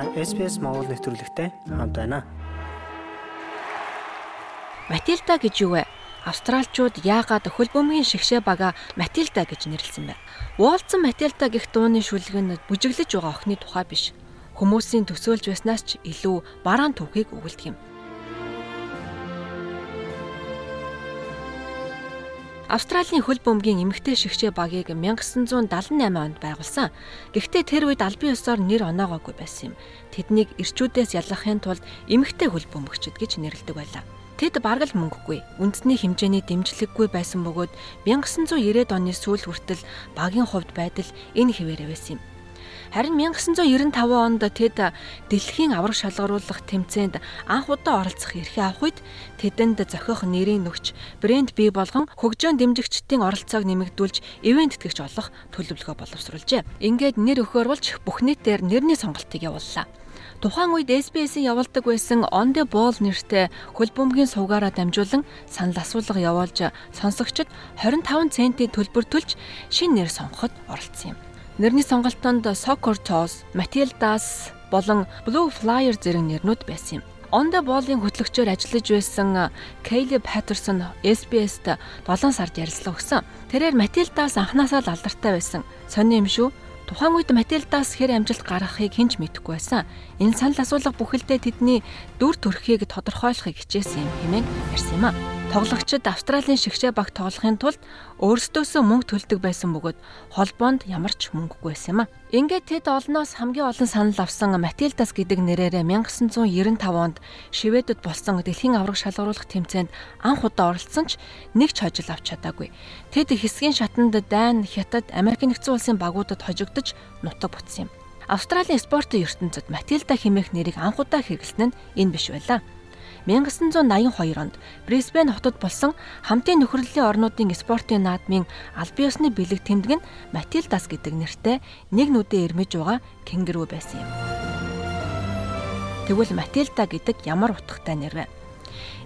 Та SPS Монгол нэвтрүүлэгтэй хамт байна. Матилда гэж юу вэ? Австралчууд яагаад хөл бөмбөгийн шигшээ бага Матилда гэж нэрлсэн бэ? Уолцсон Матилда гэх дууны шүлэг нь бүжиглэж байгаа охины тухай биш. Хүмүүсийн төсөөлж байснаас ч илүү бараан түүхийг өгүүлдэг юм. Австралийн хөл бөмбөгийн эмэгтэй шигшээ багийг 1978 онд байгуулсан. Гэхдээ тэр үед албан ёсоор нэр оноогоогүй байсан юм. Тэднийг ирчүүдээс ялгахын тулд эмэгтэй хөл бөмбөгчд гэж нэрлэдэг байлаа. Тэд бараг л мөнгөгүй, үндэсний хэмжээний дэмжлэггүй байсан бөгөөд 1990-ад оны сүүл хүртэл багийн хувьд байдал энэ хэвээрээ байсан юм. Харин 1995 онд тэд дэлхийн авраг шалгаруулах тэмцээнд анх удаа оролцох эрхээ авах үед тэдэнд зохиох нэрийн нөгч брэнд бий болгон хөгжөөн дэмжигчдийн оролцоог нэмэгдүүлж ивент тэтгэгч олох төлөвлөгөө боловсруулжээ. Ингээд нэр өхөөрүүлж бүх нийтээр нэрний сонголтыг явууллаа. Тухайн үед SBS-ийн явуулдаг байсан On the Ball нэртэй хөл бөмбөгийн сувгаараа дамжуулан санал асуулга явуулж сонсогчд 25 центийн төлбөр төлж шинэ нэр сонгоход оролцсон юм. Нэрний сонголтонд Soccer Toss, Matildas болон Blue Flyer зэрэг нэрнүүд байсан юм. Онда боолын хөтлөгчөөр ажиллаж байсан Caleb Patterson SBS-т 7 сард ярилцлага өгсөн. Тэрээр Matildas анханасаа л алдартай байсан. Сонин юм шүү. Тухайн үед Matildas хэр амжилт гаргахыг хэн ч мэдэхгүй байсан. Энэ санал асуулга бүхэлдээ тэдний дүр төрхийг тодорхойлохыг хичээсэн юм хэмээн ярьсан юм а. Тоглогчид Австралийн шигшээ баг тоглохын тулд өөрсдөөсөө мөнгө төлдөг байсан бөгөөд холбоонд ямар ч мөнгөгүй байсан юм а. Ингээд тэд олноос хамгийн олон санал авсан Матилдас гэдэг нэрээрээ 1995 онд Шведэд болсон дэлхийн авраг шалгаруулах тэмцээнд анх удаа оролцсон ч нэг ч хожил авч чадаагүй. Тэд хэсгийн шатанд Дайн, Хятад, Америк нэгдсэн улсын багуудад хожигдож нутаг бутсан юм. Австралийн спортын ертөнцид Матилда хэмээх нэрийг анх удаа хэрэглэсэн нь энэ биш байлаа. 1982 онд Брисбен хотод болсон хамтын нөхөрлөлийн орнуудын спортын наадмын албан ёсны бэлэг тэмдэг нь Матилдас гэдэг нэртэй нэг нүдэ эрмэж байгаа кенгуру байсан юм. Тэгвэл Матилда гэдэг ямар утгатай нэр вэ?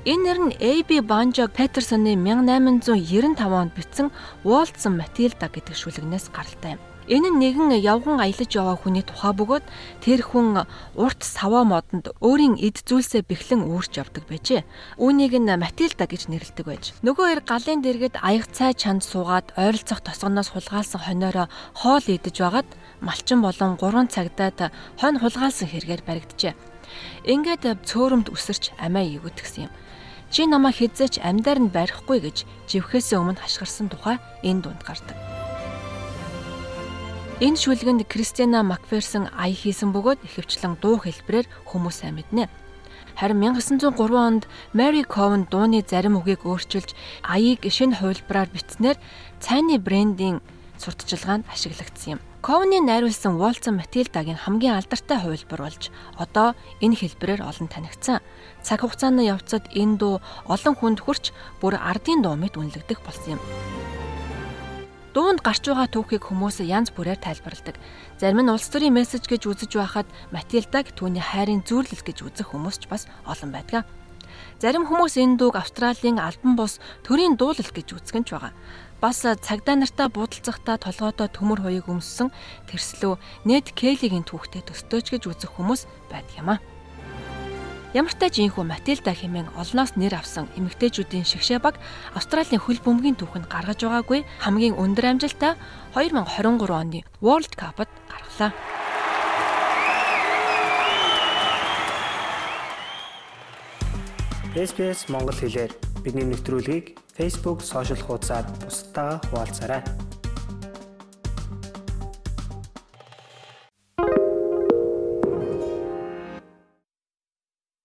Энэ нэр нь AB Банжо Петерсоны 1895 онд бичсэн Уолтсон Матилда гэдэг шүлэгнээс гаралтай юм. Энэ нь нэгэн явган аялаж яваа хүний тухай бөгөөд тэр хүн урт саваа модонд өөрийн эд зүйлсээ бэхлэн үүрч явдаг байжээ. Үүнийг нь Матилда гэж нэрлэдэг байж. Нөгөө хоёр галын дэргэд аяг цай чанд суугаад ойролцох тосгоноос хулгаалсан хониороо хоол идэж байгаад малчин болон 3 цагдаад хонь хулгаалсан хэрэгээр баригджээ. Ингээд цөөрөмд үсэрч амиа ивгэтгсэн юм. Чи намаа хизээч амьдаар нь барихгүй гэж живхээсээ өмнө хашгирсан тухай энэ дунд гардаг. Энэ шүлгэнд Кристина Макферсон ая хийсэн бөгөөд ихэвчлэн дуу хэлбэрээр хүмүүс сайн мэднэ. Харин 1903 онд Mary Cowan дууны зарим үгийг өөрчилж аяыг шинэ хувилбараар бичснээр цайны брендийн сурталчилгаанд ашиглагдсан юм. Ковны найруулсан Walton Matilda-гийн хамгийн алдартай хувилбар болж одоо энэ хэлбэрээр олон танигдсан. Цаг хугацааны явцад энэ дуу олон хүнд хүрч бүр ардын дуу мэт үнэлэгдэх болсон юм. Дуунд гарч байгаа түүхийг хүмүүс янз бүрээр тайлбарладаг. Зарим нь улс төрийн мессеж гэж үзэж байхад Матилдаг түүний хайрын зүйрлэл гэж үзэх хүмүүс ч бас олон байдаг. Зарим хүмүүс энэ дууг Австралийн албан бус төрийн дуулал гэж үздэг нь ч байгаа. Бас цагдаа нартаа буудалцахдаа толгойдоо төмөр хуйг өмссөн тэрслүү Нед Кейлигийн түүхтэй төстөөч гэж үзэх хүмүүс байдаг юм а. Ямар ч тач инхүү Матилда хэмээн олноос нэр авсан эмэгтэйчүүдийн шигшээ баг Австралийн хөл бөмбөгийн түүхэнд гаргаж байгаагүй хамгийн өндөр амжилтаа 2023 оны World Cup-д гаргалаа. SPS Монгол хэлээр бидний нэвтрүүлгийг Facebook сошиал хуудасаар бусдаа хуваалцаарай.